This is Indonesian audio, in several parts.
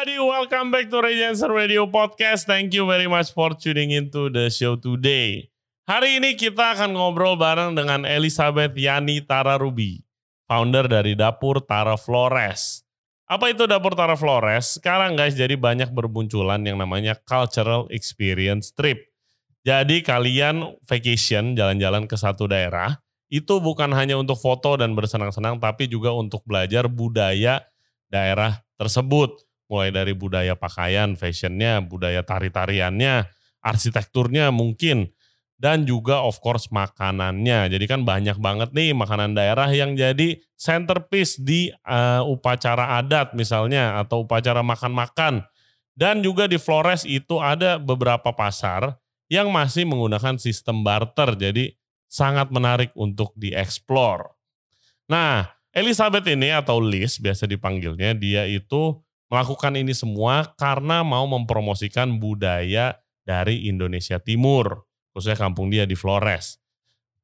everybody, welcome back to Regency Radio Podcast. Thank you very much for tuning into the show today. Hari ini kita akan ngobrol bareng dengan Elizabeth Yani Tararubi, founder dari Dapur Tara Flores. Apa itu Dapur Tara Flores? Sekarang guys, jadi banyak berbunculan yang namanya Cultural Experience Trip. Jadi kalian vacation, jalan-jalan ke satu daerah, itu bukan hanya untuk foto dan bersenang-senang, tapi juga untuk belajar budaya daerah tersebut mulai dari budaya pakaian, fashionnya, budaya tari-tariannya, arsitekturnya mungkin, dan juga of course makanannya. Jadi kan banyak banget nih makanan daerah yang jadi centerpiece di uh, upacara adat misalnya atau upacara makan-makan. Dan juga di Flores itu ada beberapa pasar yang masih menggunakan sistem barter. Jadi sangat menarik untuk dieksplor. Nah, Elizabeth ini atau Liz biasa dipanggilnya, dia itu melakukan ini semua karena mau mempromosikan budaya dari Indonesia Timur, khususnya kampung dia di Flores.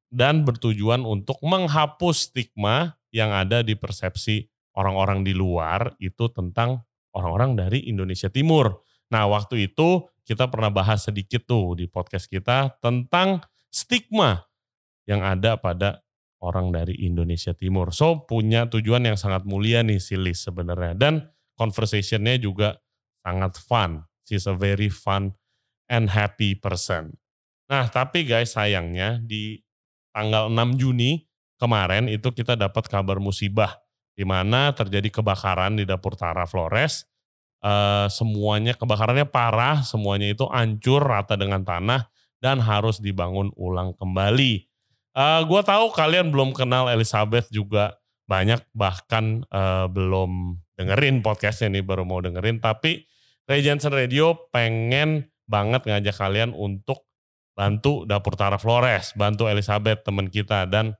Dan bertujuan untuk menghapus stigma yang ada di persepsi orang-orang di luar itu tentang orang-orang dari Indonesia Timur. Nah, waktu itu kita pernah bahas sedikit tuh di podcast kita tentang stigma yang ada pada orang dari Indonesia Timur. So, punya tujuan yang sangat mulia nih si Liz sebenarnya. Dan conversationnya juga sangat fun. She's a very fun and happy person. Nah, tapi guys sayangnya di tanggal 6 Juni kemarin itu kita dapat kabar musibah di mana terjadi kebakaran di dapur Tara Flores. Uh, semuanya kebakarannya parah, semuanya itu hancur rata dengan tanah dan harus dibangun ulang kembali. Uh, gua tahu kalian belum kenal Elizabeth juga banyak bahkan uh, belum dengerin podcastnya nih baru mau dengerin. Tapi Ray Jensen Radio pengen banget ngajak kalian untuk bantu Dapur Tara Flores, bantu Elizabeth teman kita. Dan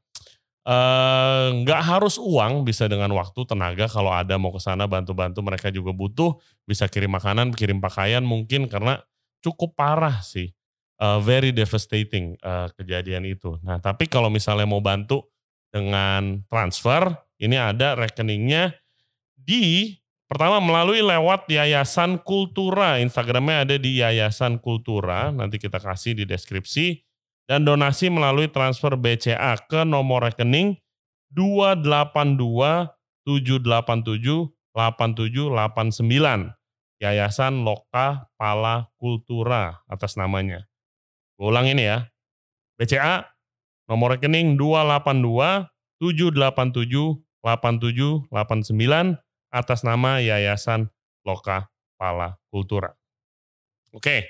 eh, nggak uh, harus uang bisa dengan waktu tenaga. Kalau ada mau ke sana bantu-bantu. Mereka juga butuh bisa kirim makanan kirim pakaian mungkin karena cukup parah sih uh, very devastating uh, kejadian itu. Nah tapi kalau misalnya mau bantu dengan transfer ini ada rekeningnya di pertama melalui lewat Yayasan Kultura. Instagramnya ada di Yayasan Kultura. Nanti kita kasih di deskripsi. Dan donasi melalui transfer BCA ke nomor rekening 282 787 8789. Yayasan Loka Pala Kultura atas namanya. Gue ulang ini ya. BCA nomor rekening 282 787 8789 atas nama Yayasan Loka Pala Kultura. Oke.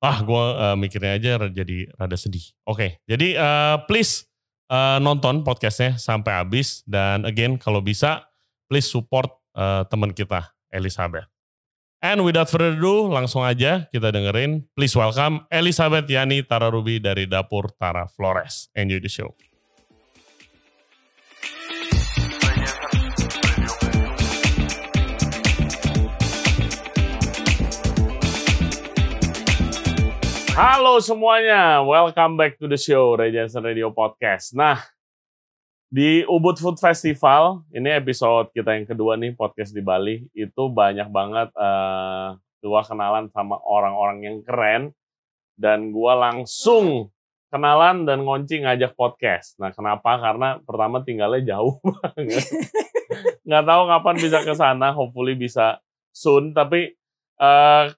Ah, gue uh, mikirnya aja jadi rada sedih. Oke, jadi uh, please uh, nonton podcastnya sampai habis dan again kalau bisa please support uh, teman kita Elizabeth. And without further ado, langsung aja kita dengerin. Please welcome Elizabeth Yani Tararubi dari Dapur Tara Flores. Enjoy the show. Halo semuanya, welcome back to the show Regency Radio Podcast. Nah, di Ubud Food Festival, ini episode kita yang kedua nih podcast di Bali, itu banyak banget uh, gua kenalan sama orang-orang yang keren dan gua langsung kenalan dan ngonci ngajak podcast. Nah, kenapa? Karena pertama tinggalnya jauh banget. Nggak tahu kapan bisa ke sana, hopefully bisa soon, tapi uh,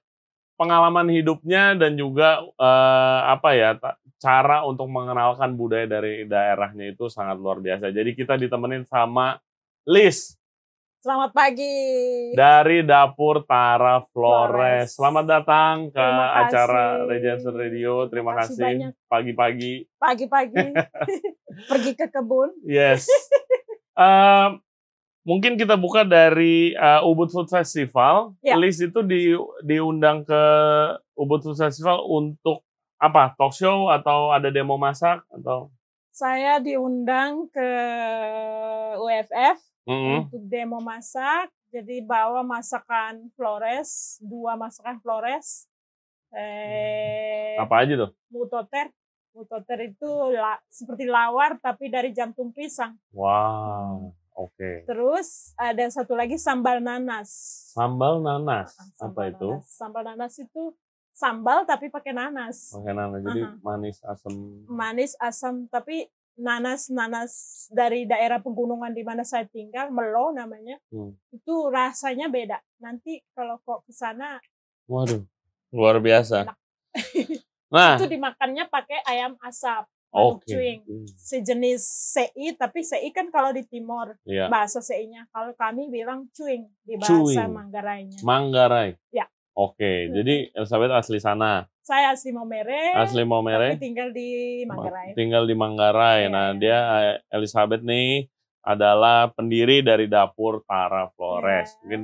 pengalaman hidupnya dan juga uh, apa ya cara untuk mengenalkan budaya dari daerahnya itu sangat luar biasa. Jadi kita ditemenin sama Liz. Selamat pagi. Dari Dapur Tara Flores. Flores. Selamat datang ke acara Regency Radio. Terima kasih. Pagi-pagi. Pagi-pagi. Pergi ke kebun. Yes. Uh, Mungkin kita buka dari uh, Ubud Food Festival. Ya. List itu di, diundang ke Ubud Food Festival untuk apa? Talk show atau ada demo masak atau? Saya diundang ke UFF mm -hmm. untuk demo masak. Jadi bawa masakan Flores, dua masakan Flores. Eh, apa aja tuh? Mutoter. Mutoter itu la, seperti lawar tapi dari jantung pisang. Wow. Oke. Okay. Terus ada satu lagi sambal nanas. Sambal nanas. Sambal Apa itu? Sambal nanas itu sambal tapi pakai nanas. Pakai nanas. Jadi uh -huh. manis asam. Manis asam tapi nanas nanas dari daerah pegunungan di mana saya tinggal Melo namanya hmm. itu rasanya beda nanti kalau kok ke sana waduh luar biasa nah itu dimakannya pakai ayam asap. Okay. Hmm. Sejenis sei, tapi sei kan kalau di Timor yeah. bahasa sei-nya. Kalau kami bilang cuing di bahasa cuing. Manggarainya. Manggarai. Ya. Oke, okay. hmm. jadi Elizabeth asli sana. Saya asli Momere. Asli Momere. Tapi tinggal di Manggarai. Tinggal di Manggarai. Yeah. Nah, dia eh, Elizabeth nih adalah pendiri dari dapur Tara Flores. Yeah. Mungkin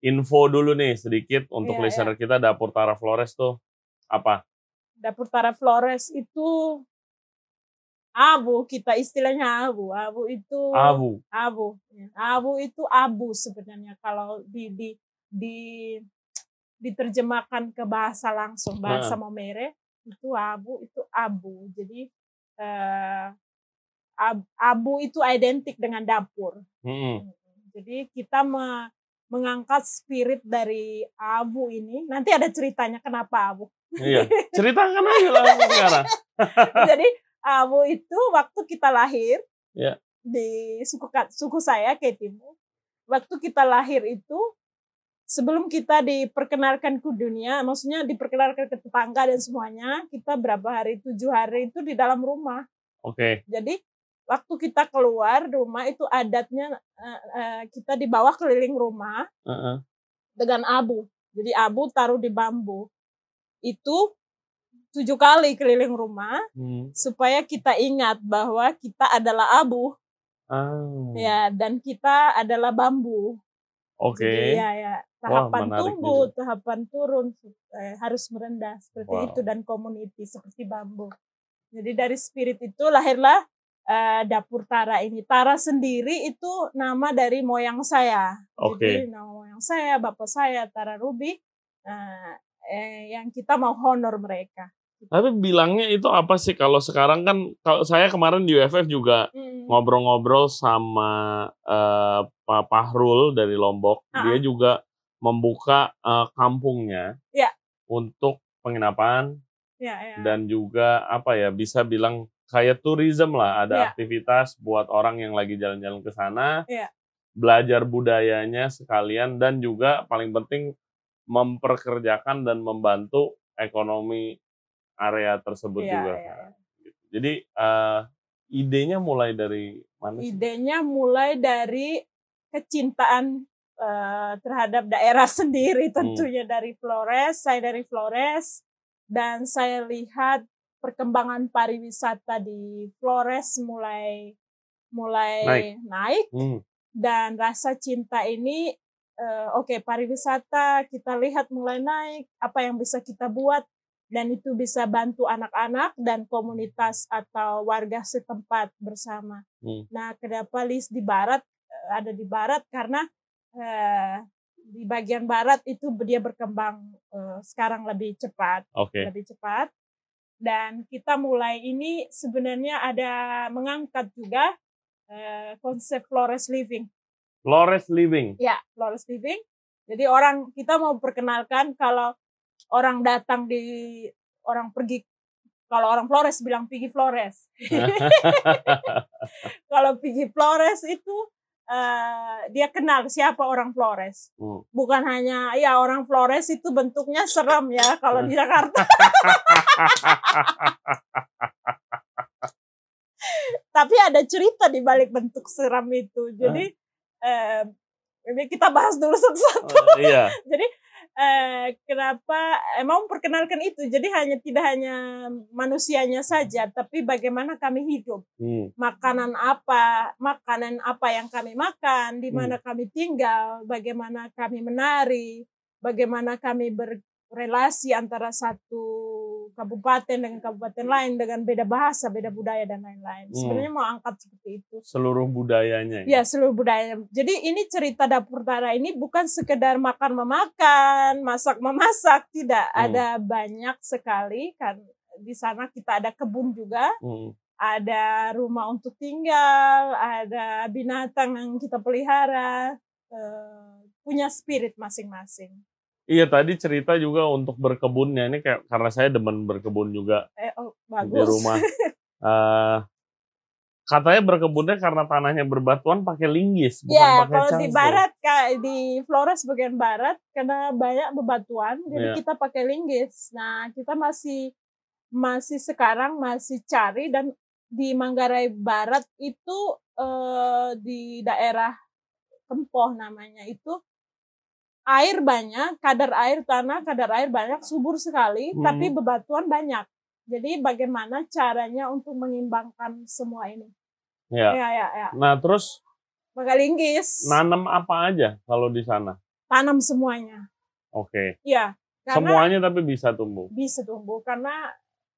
info dulu nih sedikit untuk yeah, listener yeah. kita dapur Tara Flores tuh apa? Dapur Tara Flores itu abu kita istilahnya abu. Abu itu abu. Abu ya. abu itu abu sebenarnya. Kalau di di di diterjemahkan ke bahasa langsung bahasa nah. Momere itu abu itu abu. Jadi ab, abu itu identik dengan dapur. Hmm. jadi kita me, mengangkat spirit dari abu ini. Nanti ada ceritanya kenapa abu. Iya. Ceritakan aja lah sekarang. Jadi Abu itu waktu kita lahir ya. di suku suku saya Ketimu, waktu kita lahir itu sebelum kita diperkenalkan ke dunia, maksudnya diperkenalkan ke tetangga dan semuanya, kita berapa hari tujuh hari itu di dalam rumah. Oke. Okay. Jadi waktu kita keluar rumah itu adatnya uh, uh, kita di bawah keliling rumah uh -uh. dengan abu. Jadi abu taruh di bambu. Itu tujuh kali keliling rumah hmm. supaya kita ingat bahwa kita adalah abu. Oh. Ya, dan kita adalah bambu. Oke. Okay. ya, ya. Tahapan Wah, tumbuh, juga. tahapan turun eh, harus merendah seperti wow. itu dan community seperti bambu. Jadi dari spirit itu lahirlah uh, dapur Tara ini. Tara sendiri itu nama dari moyang saya. Oke. Okay. Jadi nama moyang saya, bapak saya Tara Ruby. Uh, eh, yang kita mau honor mereka. Tapi bilangnya itu apa sih kalau sekarang kan kalau saya kemarin di UFF juga hmm. ngobrol-ngobrol sama uh, Pak Pahrul dari Lombok. Uh -huh. Dia juga membuka uh, kampungnya ya. untuk penginapan ya, ya. dan juga apa ya bisa bilang kayak tourism lah ada ya. aktivitas buat orang yang lagi jalan-jalan ke sana ya. belajar budayanya sekalian dan juga paling penting memperkerjakan dan membantu ekonomi area tersebut yeah, juga. Yeah. Kan. Jadi uh, idenya mulai dari mana? Idenya mulai dari kecintaan uh, terhadap daerah sendiri hmm. tentunya hmm. dari Flores. Saya dari Flores dan saya lihat perkembangan pariwisata di Flores mulai mulai naik, naik hmm. dan rasa cinta ini uh, oke okay, pariwisata kita lihat mulai naik apa yang bisa kita buat dan itu bisa bantu anak-anak dan komunitas atau warga setempat bersama. Hmm. Nah, kenapa list di barat eh, ada di barat karena eh, di bagian barat itu dia berkembang eh, sekarang lebih cepat, okay. lebih cepat. Dan kita mulai ini sebenarnya ada mengangkat juga eh, konsep Flores Living. Flores Living. Ya, Flores Living. Jadi orang kita mau perkenalkan kalau orang datang di orang pergi kalau orang Flores bilang pergi Flores. kalau pergi Flores itu uh, dia kenal siapa orang Flores. Hmm. Bukan hanya ya orang Flores itu bentuknya serem ya kalau di Jakarta. Tapi ada cerita di balik bentuk seram itu. Jadi uh, ini kita bahas dulu satu-satu. Uh, iya. Jadi eh, kenapa emang memperkenalkan itu jadi hanya tidak hanya manusianya saja tapi bagaimana kami hidup hmm. makanan apa makanan apa yang kami makan di hmm. mana hmm. kami tinggal bagaimana kami menari bagaimana kami berrelasi antara satu kabupaten dengan kabupaten lain dengan beda bahasa, beda budaya dan lain-lain. Hmm. Sebenarnya mau angkat seperti itu. Seluruh budayanya. Ya, seluruh budayanya. Jadi ini cerita dapur Tara ini bukan sekedar makan memakan, masak memasak, tidak. Hmm. Ada banyak sekali kan di sana kita ada kebun juga. Hmm. ada rumah untuk tinggal, ada binatang yang kita pelihara, uh, punya spirit masing-masing. Iya tadi cerita juga untuk berkebunnya ini kayak karena saya demen berkebun juga eh, oh, bagus. di rumah. uh, katanya berkebunnya karena tanahnya berbatuan pakai linggis, bukan ya, pakai kalau cangkul. di barat kak di Flores bagian barat karena banyak bebatuan, jadi Ya. kita pakai linggis. Nah kita masih masih sekarang masih cari dan di Manggarai Barat itu eh, di daerah Kempoh namanya itu air banyak, kadar air tanah, kadar air banyak, subur sekali, Hmm. tapi bebatuan banyak. Jadi bagaimana caranya untuk mengimbangkan semua ini? Ya. Ya, ya, ya. Nah terus Pakai linggis, nanam apa aja kalau di sana? tanam semuanya. Oke. Ya, karena Semuanya tapi bisa tumbuh. bisa tumbuh karena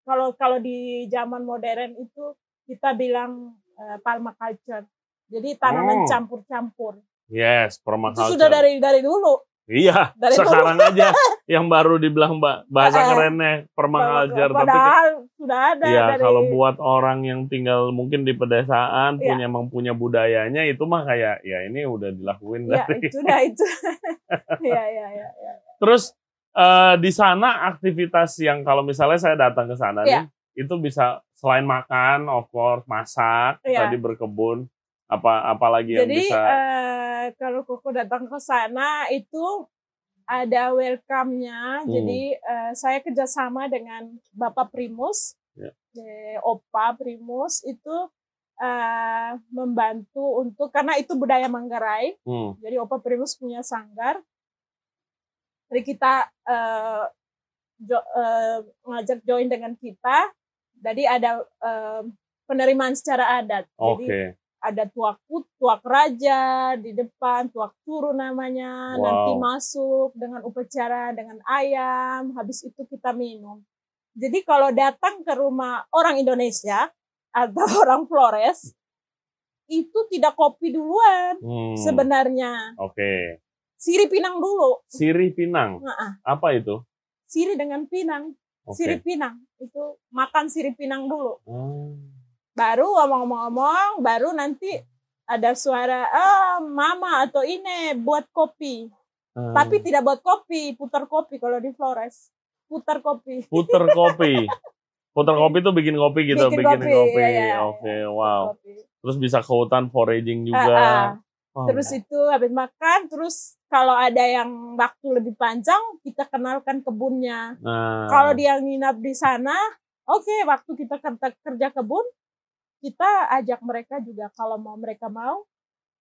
kalau kalau di zaman modern itu kita bilang eh, permaculture. Jadi tanaman Oh. campur-campur. Yes, Itu permaculture. sudah dari dari dulu. Iya, dari sekarang aja yang baru dibilang mbak bahasa Eh, kerennya permaculture. Tapi Padahal sudah ada ya dari kalau buat orang yang tinggal mungkin di pedesaan Iya. punya emang punya budayanya itu mah kayak ya ini udah dilakuin ya dari. itu dah itu. ya, ya, ya, ya. Terus eh, di sana aktivitas yang kalau misalnya saya datang ke sana Iya. nih itu bisa selain makan, of course, masak, Iya. tadi berkebun, apa apalagi yang Jadi bisa eh, kalau Koko datang ke sana itu ada welcome-nya. Hmm. Jadi eh, saya kerjasama dengan Bapak Primus, Ya. eh, Opa Primus itu eh, membantu untuk karena itu budaya Manggarai. Hmm, Jadi Opa Primus punya sanggar. Jadi kita eh, jo- eh, ngajak join dengan kita. Jadi ada eh, penerimaan secara adat. Oke. Jadi ada tuak put, tuak raja di depan, tuak turu namanya, Wow. nanti masuk dengan upacara dengan ayam, habis itu kita minum. Jadi kalau datang ke rumah orang Indonesia atau orang Flores, itu tidak kopi duluan Hmm, sebenarnya. Oke. Siri pinang dulu. Sirih Pinang. Nah, Apa itu? siri dengan pinang, Oke. siri pinang. Itu makan siri pinang dulu. Oh. Baru ngomong-ngomong baru nanti ada suara ah mama atau ini buat kopi Hmm. tapi tidak buat kopi putar kopi kalau di Flores putar kopi puter kopi. Puter kopi tuh bikin kopi gitu, Bikin bikin kopi, kopi. iya, iya, Oke, wow. Kopi. Terus bisa ke hutan foraging juga. ah. Wow. terus itu habis makan terus kalau ada yang waktu lebih panjang kita kenalkan kebunnya Nah, kalau dia nginap di sana oke waktu kita kerja, kerja kebun kita ajak mereka juga kalau mau mereka mau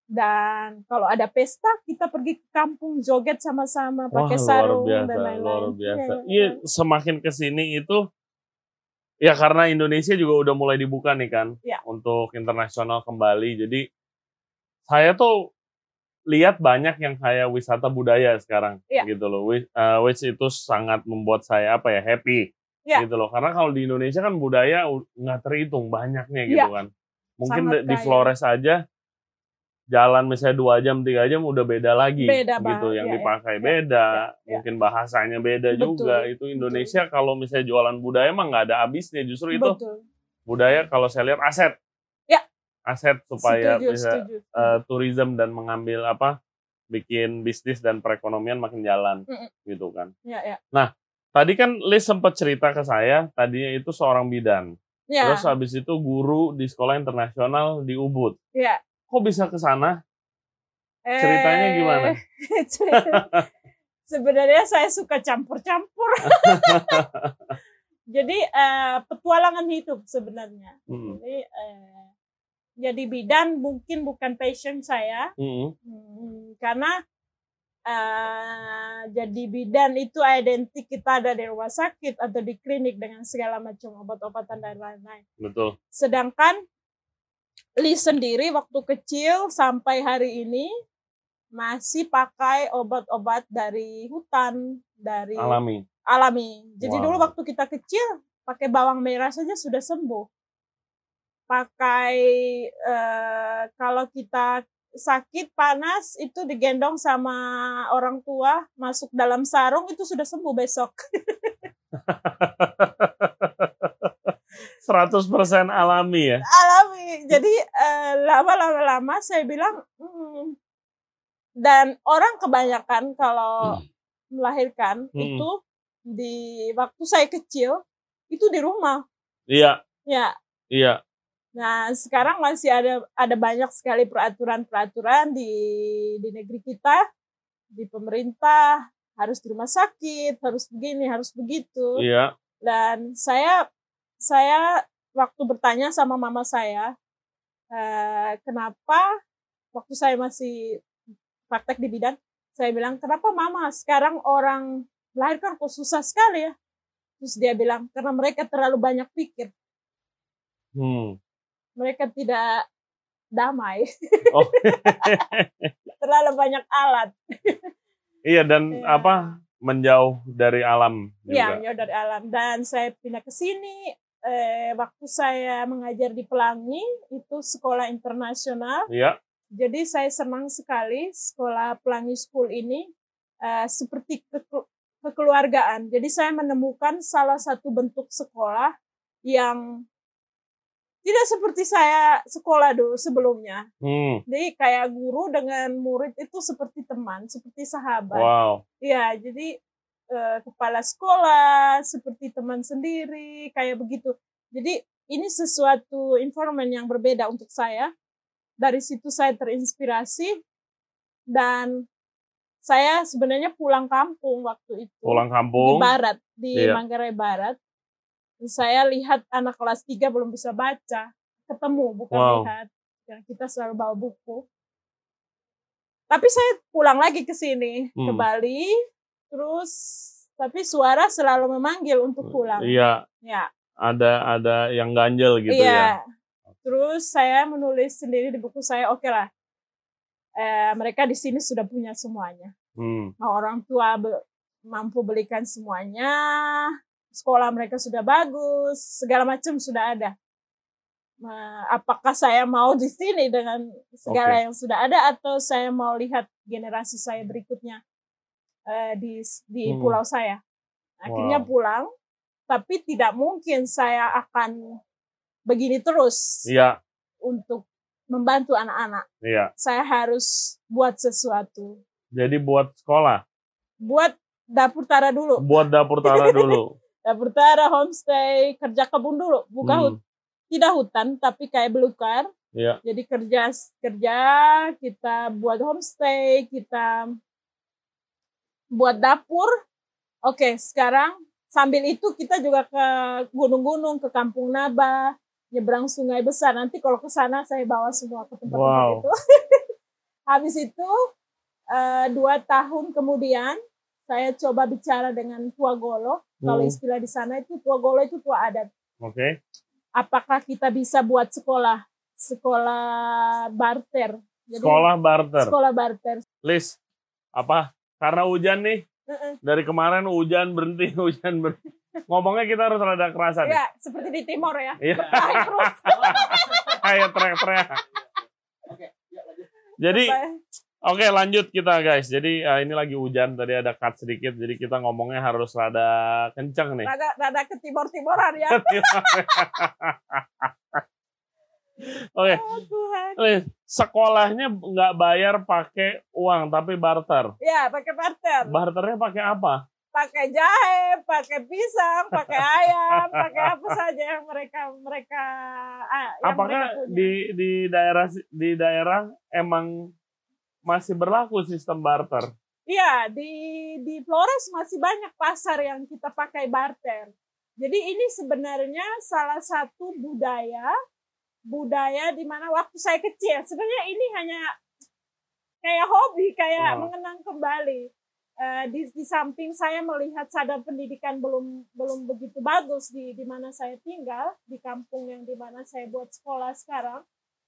dan kalau ada pesta kita pergi ke kampung joget sama-sama Wah, pakai luar sarung biasa, dan lain-lain luar biasa. Iya, Iya, semakin ke sini itu ya karena Indonesia juga udah mulai dibuka nih kan Iya. untuk internasional kembali. Jadi saya tuh lihat banyak yang kayak wisata budaya sekarang Iya. gitu loh. Which, uh, which itu sangat membuat saya apa ya happy Iya. gitu loh. Karena kalau di Indonesia kan budaya nggak terhitung banyaknya gitu Iya. kan. Mungkin Sangat di, di kaya. Flores aja jalan misalnya dua jam tiga jam udah beda lagi Beda gitu yang iya, dipakai iya, beda iya. mungkin bahasanya beda Betul, juga itu Indonesia kalau misalnya jualan budaya mah nggak ada habisnya justru itu betul budaya kalau saya lihat aset Ya. aset supaya setuju bisa setuju eh, tourism dan mengambil apa bikin bisnis dan perekonomian makin jalan Mm-mm. gitu kan ya ya tadi kan Liz sempat cerita ke saya tadinya itu seorang bidan. Ya terus habis itu guru di sekolah internasional di Ubud. Ya kok bisa ke sana? Ceritanya gimana? Eh, sebenarnya saya suka campur-campur. Jadi eh, petualangan hidup sebenarnya. Mm-mm. jadi eh, jadi bidan mungkin bukan passion saya. Mm-mm. Hmm, karena eh, jadi bidan itu identik kita ada di rumah sakit atau di klinik dengan segala macam obat-obatan dan lain-lain. betul Sedangkan Li sendiri waktu kecil sampai hari ini masih pakai obat-obat dari hutan, dari alami alami. Jadi Wow. dulu waktu kita kecil pakai bawang merah saja sudah sembuh. Pakai eh, kalau kita sakit panas itu digendong sama orang tua masuk dalam sarung itu sudah sembuh besok. 100% alami ya. alami. Jadi eh, lama-lama lama saya bilang "Hmm." dan orang kebanyakan kalau melahirkan Hmm. itu di waktu saya kecil itu di rumah. Iya, Ya. iya. Nah, sekarang masih ada ada banyak sekali peraturan-peraturan di di negeri kita, di pemerintah harus di rumah sakit, harus begini, harus begitu. Iya. Dan saya saya waktu bertanya sama mama saya, eh, kenapa waktu saya masih praktek di bidan, saya bilang, kenapa mama sekarang orang melahirkan kok susah sekali ya? Terus dia bilang, karena mereka terlalu banyak pikir. Hmm. Mereka tidak damai. Oh. terlalu banyak alat. iya dan Iya. apa menjauh dari alam Ya, juga. jauh dari alam. Dan saya pindah ke sini, eh, waktu saya mengajar di Pelangi, itu sekolah internasional. Iya. Jadi saya senang sekali sekolah Pelangi School ini eh, seperti ke- kekeluargaan. Jadi saya menemukan salah satu bentuk sekolah yang tidak seperti saya sekolah dulu sebelumnya. Hmm. Jadi kayak guru dengan murid itu seperti teman, seperti sahabat. Wow. Iya, jadi eh, kepala sekolah seperti teman sendiri, kayak begitu. Jadi ini sesuatu environment yang berbeda untuk saya. Dari situ saya terinspirasi dan saya sebenarnya pulang kampung waktu itu Pulang di kampung. barat, di Iya. Manggarai Barat. Saya lihat anak kelas 3 belum bisa baca, ketemu bukan Wow. lihat. Ya, kita selalu bawa buku. Tapi saya pulang lagi ke sini, ke Hmm. Bali, terus tapi suara selalu memanggil untuk pulang. Iya, Ya, ada ada yang ganjel gitu iya. ya. Terus saya menulis sendiri di buku saya, oke lah. Eh, mereka di sini sudah punya semuanya. Hmm. Mau orang tua be- mampu belikan semuanya, sekolah mereka sudah bagus, segala macam sudah ada. Nah, apakah saya mau di sini dengan segala Oke. yang sudah ada atau saya mau lihat generasi saya berikutnya eh, di di Hmm. pulau saya? Akhirnya Wow. pulang, tapi tidak mungkin saya akan begini terus Iya, untuk membantu anak-anak. iya. Saya harus buat sesuatu. Jadi buat sekolah, Buat dapur tara dulu. buat dapur tara dulu. Dapur tara, homestay, kerja kebun dulu, bukan Hmm. hut- tidak hutan tapi kayak belukar. Iya. Jadi kerja kerja kita buat homestay, kita buat dapur. Oke, sekarang sambil itu kita juga ke gunung-gunung, ke Kampung Naba, nyebrang sungai besar. Nanti kalau ke sana saya bawa semua ke tempat-tempat Wow. itu. Habis itu eh, dua tahun kemudian saya coba bicara dengan Tua Golo. Kalau Hmm. istilah di sana itu Tua Golo itu tua adat. Oke. Apakah kita bisa buat sekolah sekolah barter? Jadi, Sekolah barter. Sekolah barter. Lis, apa? Karena hujan nih, Heeh. dari kemarin hujan berhenti, hujan berhenti. Ngomongnya kita harus rada kerasan. Ya, seperti di Timor ya. Iya. Terus. Kayak teriak-teriak. Jadi, oke lanjut kita guys. Jadi eh, ini lagi hujan, tadi ada cut sedikit, jadi kita ngomongnya harus rada kenceng nih. rada rada ke timor-timoran ya. Oke, Oh, Tuhan. Lis, sekolahnya nggak bayar pakai uang tapi barter. Ya, pakai barter. Barternya pakai apa? Pakai jahe, pakai pisang, pakai ayam, pakai apa saja yang mereka mereka ah, yang Apakah mereka punya. di di daerah di daerah emang masih berlaku sistem barter? Iya, di di Flores masih banyak pasar yang kita pakai barter. Jadi ini sebenarnya salah satu budaya budaya di mana waktu saya kecil sebenarnya ini hanya kayak hobi, kayak Oh. mengenang kembali. Eh, di, di samping saya melihat sadar pendidikan belum belum begitu bagus di di mana saya tinggal di kampung yang di mana saya buat sekolah sekarang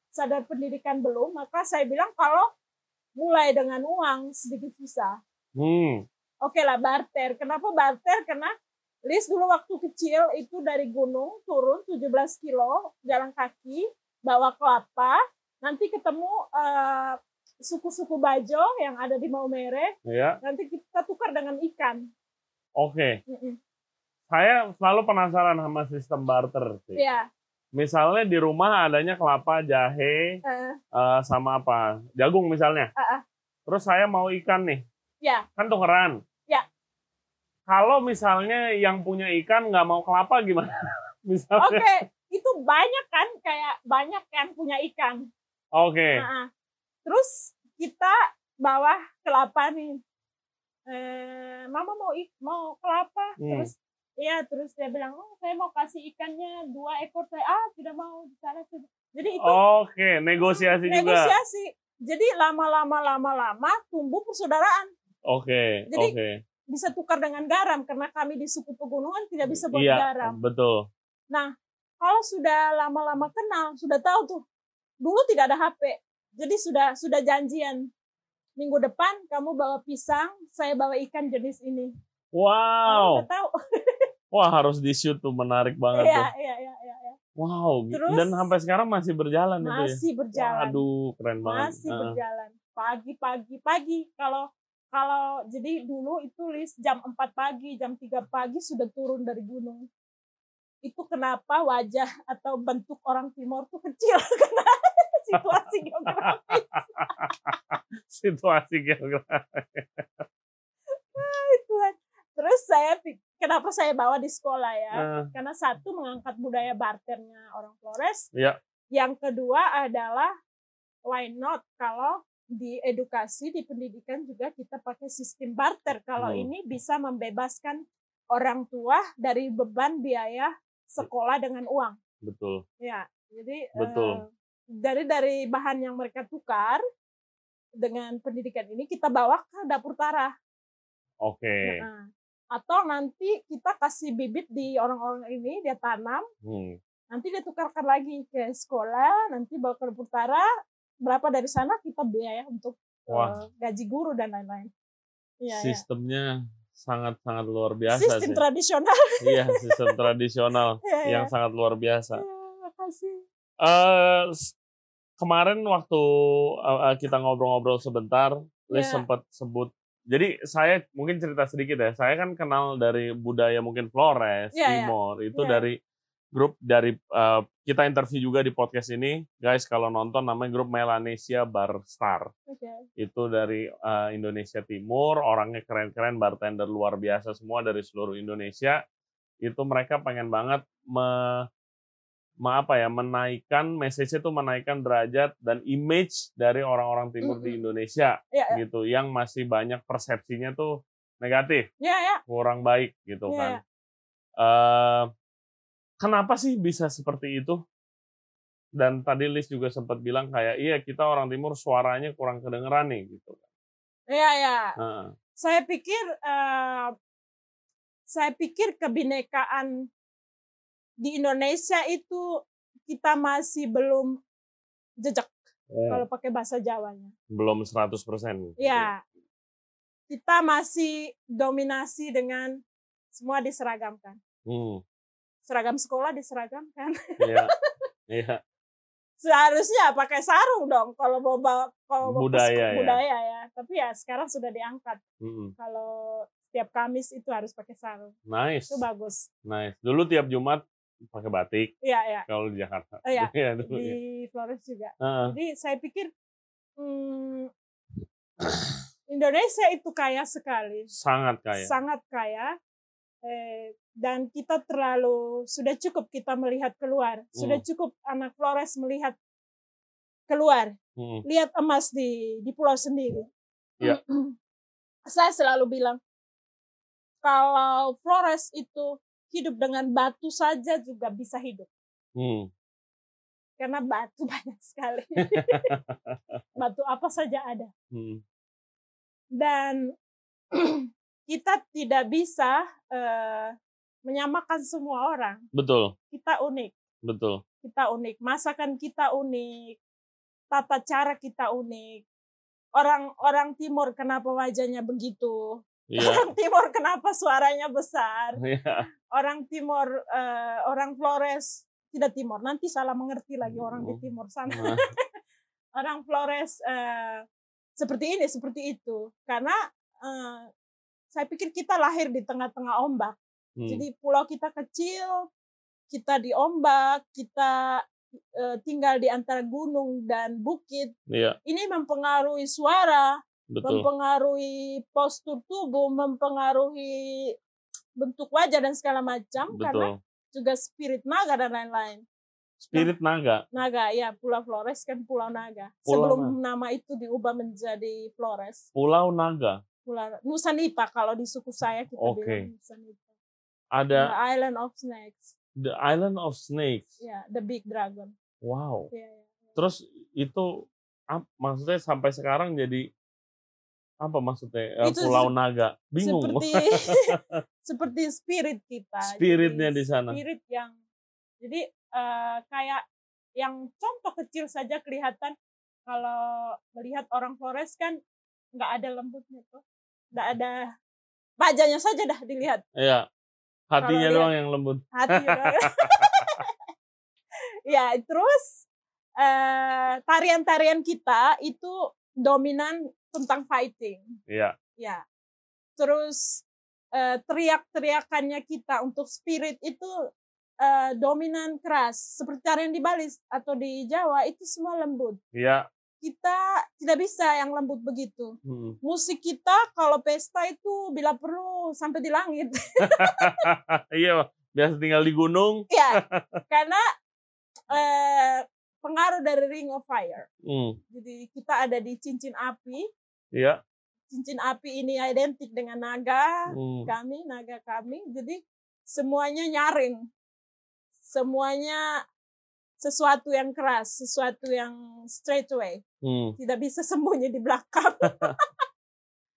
sadar pendidikan belum maka saya bilang kalau mulai dengan uang sedikit susah Hmm, Oke lah barter. Kenapa barter? Karena Lis dulu waktu kecil itu dari gunung turun 17 kilo jalan kaki bawa kelapa. Nanti ketemu eh, suku-suku Bajo yang ada di Maumere. ya, Nanti kita tukar dengan ikan. oke. Mm-mm. saya selalu penasaran sama sistem barter sih. Iya. Misalnya di rumah adanya kelapa, jahe, eh, eh, sama apa? Jagung misalnya. Ah, ah. Terus saya mau ikan nih. Ya. Kan tukeran. Ya. Kalau misalnya yang punya ikan nggak mau kelapa gimana? misalnya. Oke, itu banyak kan kayak banyak kan punya ikan. Oke. Nah, terus kita bawa kelapa nih. Eh, mama mau ik mau kelapa, Hmm. terus Iya, terus dia bilang, oh saya mau kasih ikannya dua ekor saya, ah tidak mau di sana. tidak." Jadi itu Oke, negosiasi juga. negosiasi. Jadi lama-lama lama-lama tumbuh persaudaraan. Oke, Jadi, oke. Bisa tukar dengan garam karena kami di suku pegunungan tidak bisa buat Iya, garam. betul. Kalau sudah lama-lama kenal, sudah tahu tuh. Dulu tidak ada HP. Jadi sudah sudah janjian. Minggu depan kamu bawa pisang, saya bawa ikan jenis ini. Kamu Wow. udah tahu. Wah, harus di shoot tuh menarik banget Iya, tuh. iya, iya, iya. iya. Wow, Terus- dan sampai sekarang masih berjalan itu ya. Masih berjalan. Waduh, keren banget. masih Heeh. berjalan pagi pagi pagi kalau kalau jadi dulu itu list jam 4 pagi jam 3 pagi sudah turun dari gunung itu kenapa wajah atau bentuk orang timur tuh kecil karena situasi geografis Situasi geografi. Tuhan. terus saya kenapa saya bawa di sekolah ya Nah, karena satu mengangkat budaya barternya orang Flores Iya. yang kedua adalah why not kalau di edukasi di pendidikan juga kita pakai sistem barter kalau Hmm. ini bisa membebaskan orang tua dari beban biaya sekolah dengan uang betul. ya jadi Betul. eh, dari dari bahan yang mereka tukar dengan pendidikan ini kita bawa ke dapur tarah Oke. Nah, atau nanti kita kasih bibit di orang-orang ini dia tanam Hmm. nanti dia tukarkan lagi ke sekolah nanti bawa ke dapur tarah berapa dari sana kita biaya untuk Wah. eh, gaji guru dan lain-lain iya. Sistemnya sangat-sangat luar biasa sistem sih. tradisional Iya, sistem tradisional iya. yang sangat luar biasa. Iya, makasih Eh, s- kemarin waktu eh, kita ngobrol-ngobrol sebentar, Liz Iya. sempat sebut. Jadi saya mungkin cerita sedikit ya. Saya kan kenal dari budaya mungkin Flores, Iya, iya. Timor. Itu Iya. dari grup dari eh, kita interview juga di podcast ini. Guys, kalau nonton namanya grup Melanesia Bar Star. oke Itu dari eh, Indonesia Timur, orangnya keren-keren, bartender luar biasa semua dari seluruh Indonesia. Itu mereka pengen banget me- apa ya, menaikkan message itu menaikkan derajat dan image dari orang-orang timur di Mm-mm. Indonesia Iya, iya. gitu yang masih banyak persepsinya tuh negatif, ya ya kurang baik gitu Iya, kan. Eh, kenapa sih bisa seperti itu? Dan tadi Liz juga sempat bilang kayak iya kita orang timur suaranya kurang kedengeran nih gitu. Iya, iya. Heeh. Saya pikir eh, saya pikir kebinekaan di Indonesia itu kita masih belum jejak Eh, kalau pakai bahasa Jawanya. belum 100% gitu. Ya, kita masih dominasi dengan semua diseragamkan. Hmm, Seragam sekolah diseragamkan. iya. Iya. Seharusnya pakai sarung dong kalau mau bawa kalau mau ke Budaya ya. budaya ya. Tapi ya sekarang sudah diangkat. Mm-mm. Kalau setiap Kamis itu harus pakai sarung. Nice. Itu bagus. Nice. Dulu tiap Jumat pakai batik Iya, iya. kalau di Jakarta. Iya, Iya, dulu ya. Di Flores juga. Heeh. Jadi saya pikir hmm, Indonesia itu kaya sekali. sangat kaya. sangat kaya eh, dan kita terlalu sudah cukup kita melihat keluar sudah Hmm. cukup anak Flores melihat keluar Mm-mm. lihat emas di di pulau sendiri Iya. saya selalu bilang kalau Flores itu hidup dengan batu saja juga bisa hidup Hmm. karena batu banyak sekali batu apa saja ada Hmm. dan kita tidak bisa eh, menyamakan semua orang. Betul, Kita unik, betul. kita unik. Masakan kita unik, tata cara kita unik. Orang-orang Timur kenapa wajahnya begitu? Iya. Orang Timur kenapa suaranya besar? Iya. Orang Timur, eh, orang Flores tidak Timur. Nanti salah mengerti lagi orang di Oh. Timur sana. Nah, orang Flores eh, seperti ini, seperti itu. Karena eh, saya pikir kita lahir di tengah-tengah ombak. Hmm. Jadi pulau kita kecil, kita di ombak, kita tinggal di antara gunung dan bukit. Iya, Ini mempengaruhi suara, betul. mempengaruhi postur tubuh, mempengaruhi bentuk wajah dan segala macam karena Betul. juga spirit naga dan lain-lain. Spirit naga. Naga ya, Pulau Flores kan Pulau Naga. Pulau Sebelum nama itu diubah menjadi Flores. Pulau Naga. Pulau Nusa Nipa kalau di suku saya kita Oke. bilang Nusa Nipa. Ada The Island of Snakes. The Island of Snakes. Ya, the big dragon. Wow. Ya, ya. Terus itu maksudnya sampai sekarang jadi apa maksudnya Eh, Itu Pulau se- Naga? Bingung. Seperti seperti spirit kita. Spiritnya Jadi di sana. Spirit yang jadi eh, kayak yang contoh kecil saja kelihatan kalau melihat orang Flores kan nggak ada lembutnya tuh, nggak ada bajanya saja dah dilihat Iya. Hatinya Kalau doang yang lembut. hati ya terus eh, tarian-tarian kita itu dominan tentang fighting Iya. ya terus eh, teriak-teriakannya kita untuk spirit itu eh, dominan keras seperti tarian di Bali atau di Jawa itu semua lembut Iya. kita tidak bisa yang lembut begitu Hmm. musik kita kalau pesta itu bila perlu sampai di langit iya, biasa tinggal di gunung. ya karena eh, pengaruh dari Ring of Fire Hmm. jadi kita ada di cincin api Iya. cincin api ini identik dengan naga Hmm. kami, naga kami. Jadi semuanya nyaring. Semuanya sesuatu yang keras, sesuatu yang straight away. Hmm. Tidak bisa sembunyi di belakang.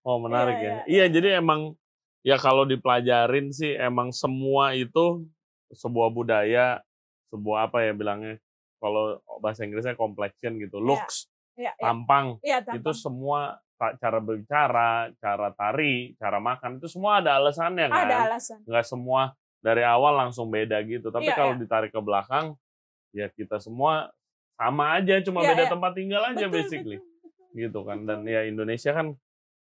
Oh menarik Iya, ya. iya, Iya jadi emang ya kalau dipelajarin sih emang semua itu sebuah budaya, sebuah apa ya bilangnya kalau bahasa Inggrisnya complexion gitu, looks, ya, ya, tampang itu tampang. semua ta- cara berbicara, cara tari, cara makan itu semua ada alasannya kan. ada alasan. Nggak semua dari awal langsung beda gitu. Tapi Iya, kalau iya. ditarik ke belakang, ya kita semua sama aja, cuma Iya, beda iya. tempat tinggal aja Betul, basically betul, betul. gitu kan dan ya Indonesia kan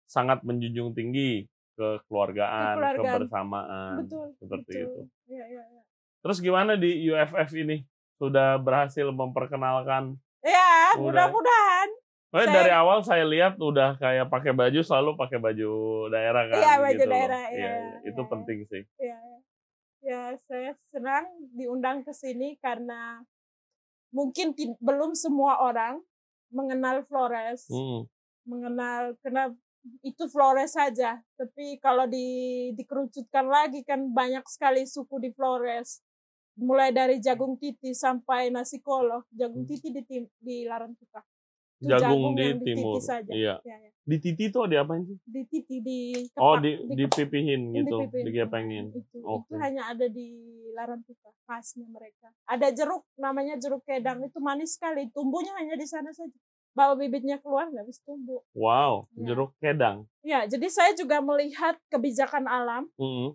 sangat menjunjung tinggi kekeluargaan, Kekeluargaan. kebersamaan Betul. seperti betul. itu. Ya, ya, ya. Terus gimana di UFF ini sudah berhasil memperkenalkan? Ya, Udah. mudah-mudahan. Saya- dari awal saya lihat udah kayak pakai baju selalu pakai baju daerah kan Iya, baju gitu daerah, iya, Iya, iya, itu iya. penting sih. Ya, ya. ya, saya senang diundang ke sini karena mungkin belum semua orang mengenal Flores. Hmm. mengenal karena itu Flores saja. Tapi kalau di dikerucutkan lagi kan banyak sekali suku di Flores. Mulai dari jagung titi sampai nasi kolo. Jagung Hmm. titi di, tim- di Larantuka. Itu Jagung di yang di titi timur. saja. Iya. Ya, ya. Di titi tuh diapain sih? Di titi di Oh, kepak, di kepak, dipipihin gitu, dipipin. digepengin. Itu, itu Oke. hanya ada di Larantuka, khasnya mereka. Ada jeruk, namanya jeruk kedang. Itu manis sekali. Tumbuhnya hanya di sana saja. Bawa bibitnya keluar nggak bisa tumbuh. Wow, Ya. jeruk kedang. Ya, jadi saya juga melihat kebijakan alam. Hmm.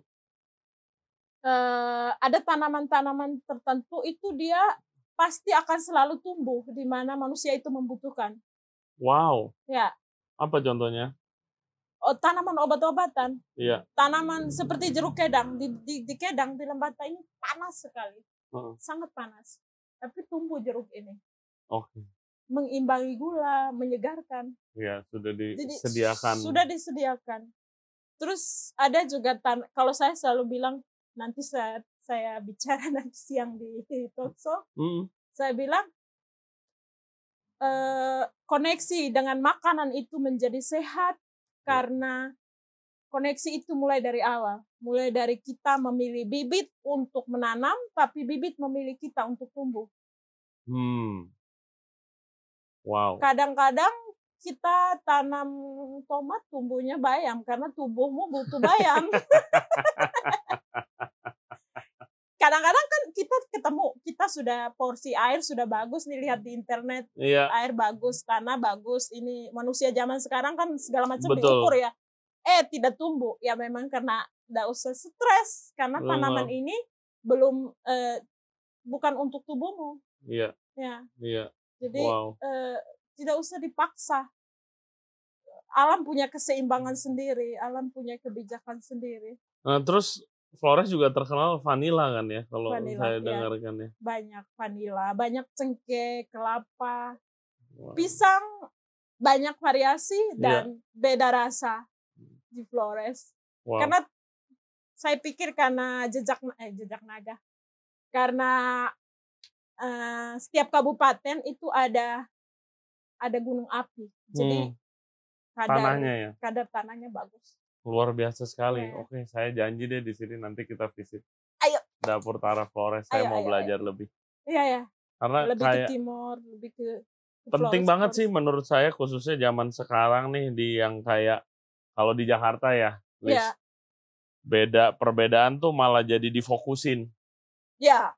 Eh, ada tanaman-tanaman tertentu itu dia pasti akan selalu tumbuh di mana manusia itu membutuhkan. Wow. Ya, Apa contohnya? oh, tanaman obat-obatan, Iya. tanaman seperti jeruk kedang di, di, di kedang di lembata ini panas sekali, Heeh. sangat panas. Tapi tumbuh jeruk ini Oke. mengimbangi gula, menyegarkan. Ya, sudah Jadi disediakan. sudah disediakan. Terus ada juga tan kalau saya selalu bilang nanti saya saya bicara nanti siang di, show, Hmm. saya bilang eh, koneksi dengan makanan itu menjadi sehat karena koneksi itu mulai dari awal, mulai dari kita memilih bibit untuk menanam, tapi bibit memilih kita untuk tumbuh. Hmm. Wow. Kadang-kadang kita tanam tomat tumbuhnya bayam karena tubuhmu butuh bayam. Kadang-kadang kan kita ketemu, kita sudah porsi air sudah bagus nih lihat di internet Iya, air bagus, tanah bagus. Ini manusia zaman sekarang kan segala macam diukur ya. Eh tidak tumbuh. Ya memang karena tidak usah stres karena Belum, tanaman belum. ini belum eh, bukan untuk tubuhmu. iya, Ya, iya. jadi Wow. eh, tidak usah dipaksa. Alam punya keseimbangan sendiri, alam punya kebijakan sendiri. Nah, terus Flores juga terkenal vanilla kan ya kalau Vanilla, saya iya. dengarkan ya. banyak vanila, banyak cengkeh, kelapa, Wah. pisang, banyak variasi Iya. dan beda rasa di Flores. Wow. Karena saya pikir karena jejak eh jejak naga. Karena eh, setiap kabupaten itu ada ada gunung api. Jadi Hmm, kadar tanahnya ya kadar tanahnya bagus. Luar biasa sekali. Iya. Oke, saya janji deh di sini nanti kita visit. Ayo. Dapur Tara Flores. Saya Ayo, mau ayo, belajar lebih. Iya ya, Karena lebih kayak ke timur, lebih ke, ke penting Flores, banget sih Flores. menurut saya khususnya zaman sekarang nih di yang kayak kalau di Jakarta ya, Lis, Iya, beda perbedaan tuh malah jadi difokusin ya,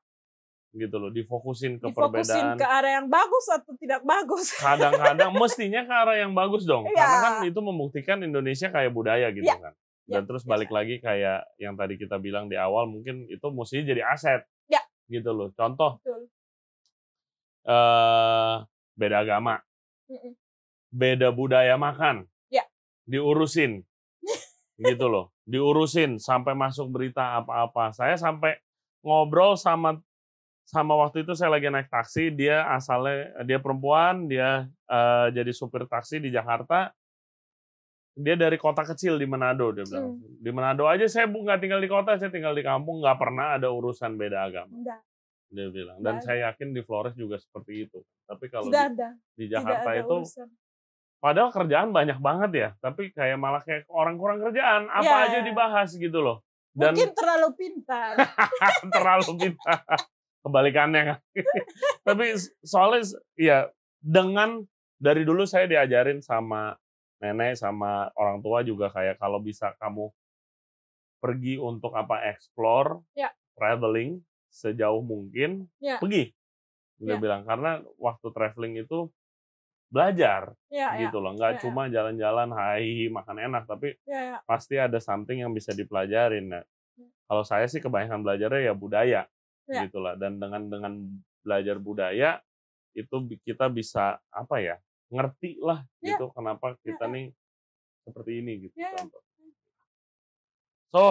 gitu loh, difokusin ke difokusin perbedaan. ke arah yang bagus atau tidak bagus. Kadang-kadang mestinya ke arah yang bagus dong, Iya. karena kan itu membuktikan Indonesia kayak budaya gitu Iya. kan. Iya, Dan terus iya. balik lagi kayak yang tadi kita bilang di awal mungkin itu mestinya jadi aset. Iya. Gitu loh. Contoh Betul. eh beda agama, Mm-mm. beda budaya makan. Ya. Diurusin. gitu loh. Diurusin sampai masuk berita apa-apa. Saya sampai ngobrol sama sama waktu itu saya lagi naik taksi, dia asalnya dia perempuan, dia eh, jadi supir taksi di Jakarta. Dia dari kota kecil di Manado, dia bilang. Hmm. Di Manado aja saya bu- nggak tinggal di kota, saya tinggal di kampung, nggak pernah ada urusan beda agama. Enggak, Dia bilang. Dan Nggak saya yakin di Flores juga seperti itu. Tapi kalau tidak di, ada, di tidak Jakarta ada itu urusan. Padahal kerjaan banyak banget ya, tapi kayak malah kayak orang kurang kerjaan, apa Ya. aja dibahas gitu loh. Dan Mungkin terlalu pintar. terlalu pintar. Kebalikannya kan. tapi soalnya ya dengan dari dulu saya diajarin sama nenek sama orang tua juga kayak kalau bisa kamu pergi untuk apa explore, Ya. traveling sejauh mungkin, Ya. pergi. Dia Ya. bilang karena waktu traveling itu belajar Ya, ya, gitu loh, nggak Ya, ya. cuma jalan-jalan hai makan enak, tapi ya, ya. pasti ada something yang bisa dipelajarin. Nah, Ya. kalau saya sih kebanyakan belajarnya ya budaya, Ya. gitulah. Dan dengan dengan belajar budaya itu kita bisa apa ya ngerti lah Ya. gitu kenapa kita ya. nih seperti ini gitu. Ya, contoh. So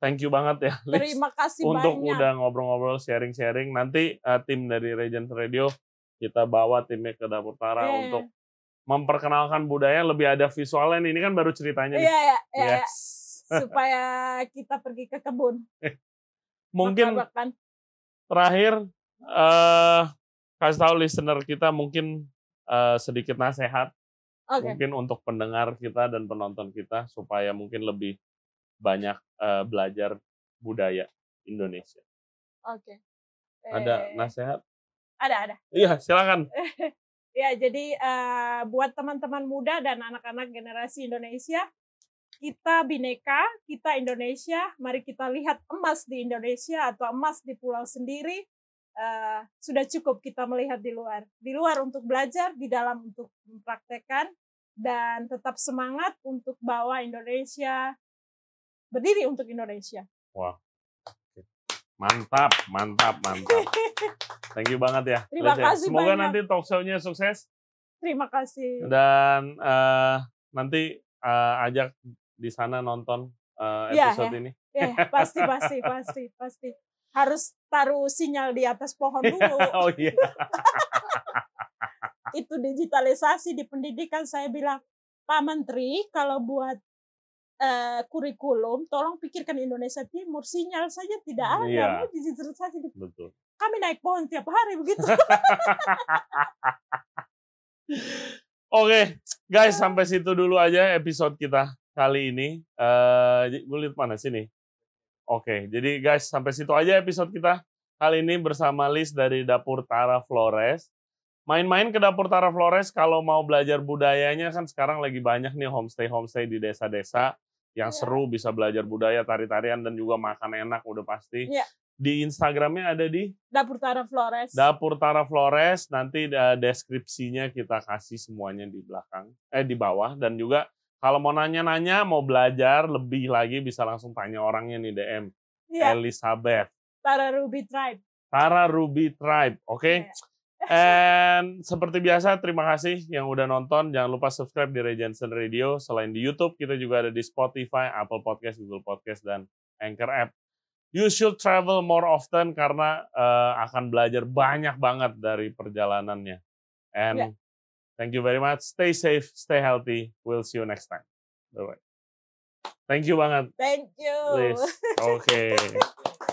thank you banget ya Liz, Terima kasih untuk banyak. udah ngobrol-ngobrol sharing-sharing. Nanti uh, tim dari Regent Radio kita bawa timnya ke Dapur Tara Iya, iya. untuk memperkenalkan budaya lebih ada visualnya nih. Ini kan baru ceritanya nih. Iya, ya, ya, ya. Yes. Supaya kita pergi ke kebun. Mungkin. Terakhir eh kasih tahu listener kita mungkin eh, sedikit nasihat Oke. mungkin untuk pendengar kita dan penonton kita supaya mungkin lebih banyak eh, belajar budaya Indonesia. Oke. Ada Eh, nasihat? Ada, ada. Iya, silakan. Ya, jadi eh, buat teman-teman muda dan anak-anak generasi Indonesia, kita bineka, kita Indonesia, mari kita lihat emas di Indonesia atau emas di pulau sendiri. Eh, sudah cukup kita melihat di luar. Di luar untuk belajar, di dalam untuk mempraktekkan, dan tetap semangat untuk bawa Indonesia, berdiri untuk Indonesia. Wah. Mantap, mantap, mantap. Thank you banget ya. Terima kasih Semoga banyak. nanti talk show-nya sukses Terima kasih. dan eh, nanti eh, ajak di sana nonton Iya, episode ya. ini. Ya, pasti, pasti, pasti, pasti. Harus taruh sinyal di atas pohon dulu. oh iya. Itu digitalisasi di pendidikan. Saya bilang, Pak Menteri, kalau buat eh, kurikulum, tolong pikirkan Indonesia Timur. Sinyal saja tidak ada. Iya. Digitalisasi. di- Betul. Kami naik pohon tiap hari begitu. Oke, guys, sampai situ dulu aja episode kita kali ini. Eh, gue lihat mana sini. Oke, jadi guys, sampai situ aja episode kita kali ini bersama Liz dari Dapur Tara Flores. Main-main ke Dapur Tara Flores kalau mau belajar budayanya kan sekarang lagi banyak nih homestay-homestay di desa-desa yang Iya. seru bisa belajar budaya, tari-tarian dan juga makan enak udah pasti. Iya. Di Instagramnya ada di Dapur Tara Flores. Dapur Tara Flores nanti eh, deskripsinya kita kasih semuanya di belakang eh di bawah dan juga kalau mau nanya-nanya mau belajar lebih lagi bisa langsung tanya orangnya nih DM Iya, Elizabeth Tara Ruby Tribe. Tara Ruby Tribe oke Iya. and seperti biasa terima kasih yang udah nonton jangan lupa subscribe di Regensen Radio selain di YouTube kita juga ada di Spotify Apple Podcast Google Podcast dan Anchor App you should travel more often karena uh, akan belajar banyak banget dari perjalanannya. And yeah. Thank you very much. Stay safe, stay healthy. We'll see you next time. Bye bye. Thank you banget. Thank you. Liz. Oke. Okay.